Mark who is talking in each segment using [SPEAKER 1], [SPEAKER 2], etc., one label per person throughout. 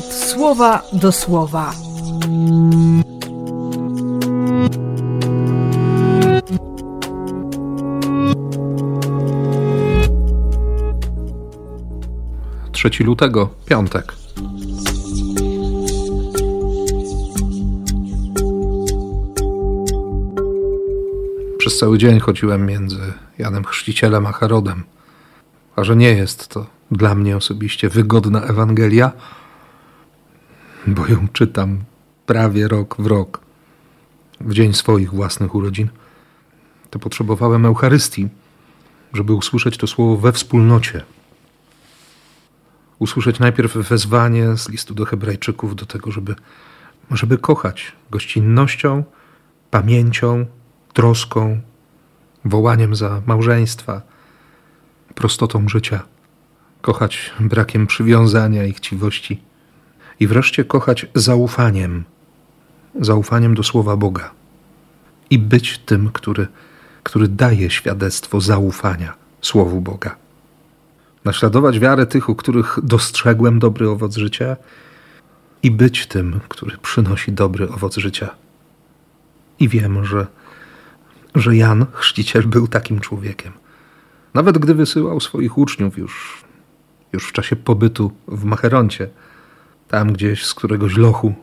[SPEAKER 1] słowa do słowa.
[SPEAKER 2] Trzeci lutego, piątek. Przez cały dzień chodziłem między Janem Chrzcicielem a Herodem. A że nie jest to dla mnie osobiście wygodna Ewangelia, bo ją czytam prawie rok w rok, w dzień swoich własnych urodzin, to potrzebowałem Eucharystii, żeby usłyszeć to słowo we wspólnocie. Usłyszeć najpierw wezwanie z listu do Hebrajczyków do tego, żeby, żeby kochać gościnnością, pamięcią, troską, wołaniem za małżeństwa, prostotą życia, kochać brakiem przywiązania i chciwości i wreszcie kochać zaufaniem, zaufaniem do słowa Boga i być tym, który, który daje świadectwo zaufania słowu Boga. Naśladować wiarę tych, u których dostrzegłem dobry owoc życia i być tym, który przynosi dobry owoc życia. I wiem, że że Jan, chrzciciel, był takim człowiekiem. Nawet gdy wysyłał swoich uczniów już, już w czasie pobytu w Macheroncie, tam gdzieś z któregoś lochu,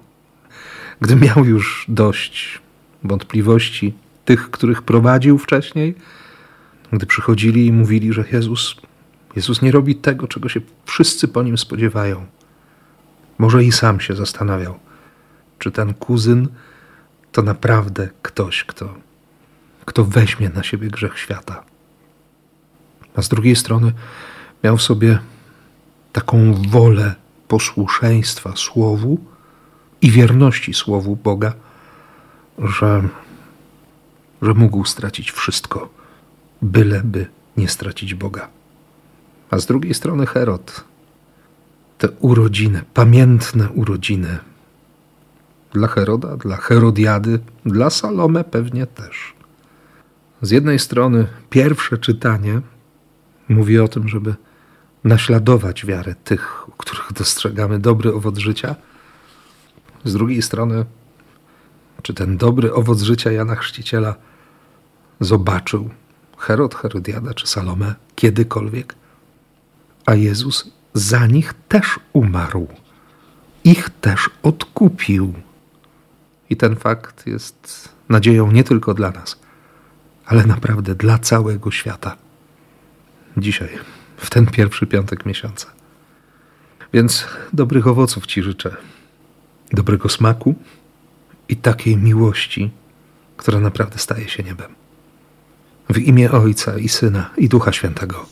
[SPEAKER 2] gdy miał już dość wątpliwości tych, których prowadził wcześniej, gdy przychodzili i mówili, że Jezus, Jezus nie robi tego, czego się wszyscy po nim spodziewają. Może i sam się zastanawiał, czy ten kuzyn to naprawdę ktoś, kto kto weźmie na siebie grzech świata. A z drugiej strony miał w sobie taką wolę posłuszeństwa Słowu i wierności Słowu Boga, że, że mógł stracić wszystko, byleby nie stracić Boga. A z drugiej strony Herod, te urodziny, pamiętne urodziny, dla Heroda, dla Herodiady, dla Salome pewnie też. Z jednej strony pierwsze czytanie mówi o tym, żeby naśladować wiarę tych, u których dostrzegamy dobry owoc życia. Z drugiej strony, czy ten dobry owoc życia Jana Chrzciciela zobaczył Herod, Herodiada czy Salome kiedykolwiek? A Jezus za nich też umarł. Ich też odkupił. I ten fakt jest nadzieją nie tylko dla nas – ale naprawdę dla całego świata. Dzisiaj, w ten pierwszy piątek miesiąca. Więc dobrych owoców Ci życzę, dobrego smaku i takiej miłości, która naprawdę staje się niebem. W imię Ojca i Syna i Ducha Świętego.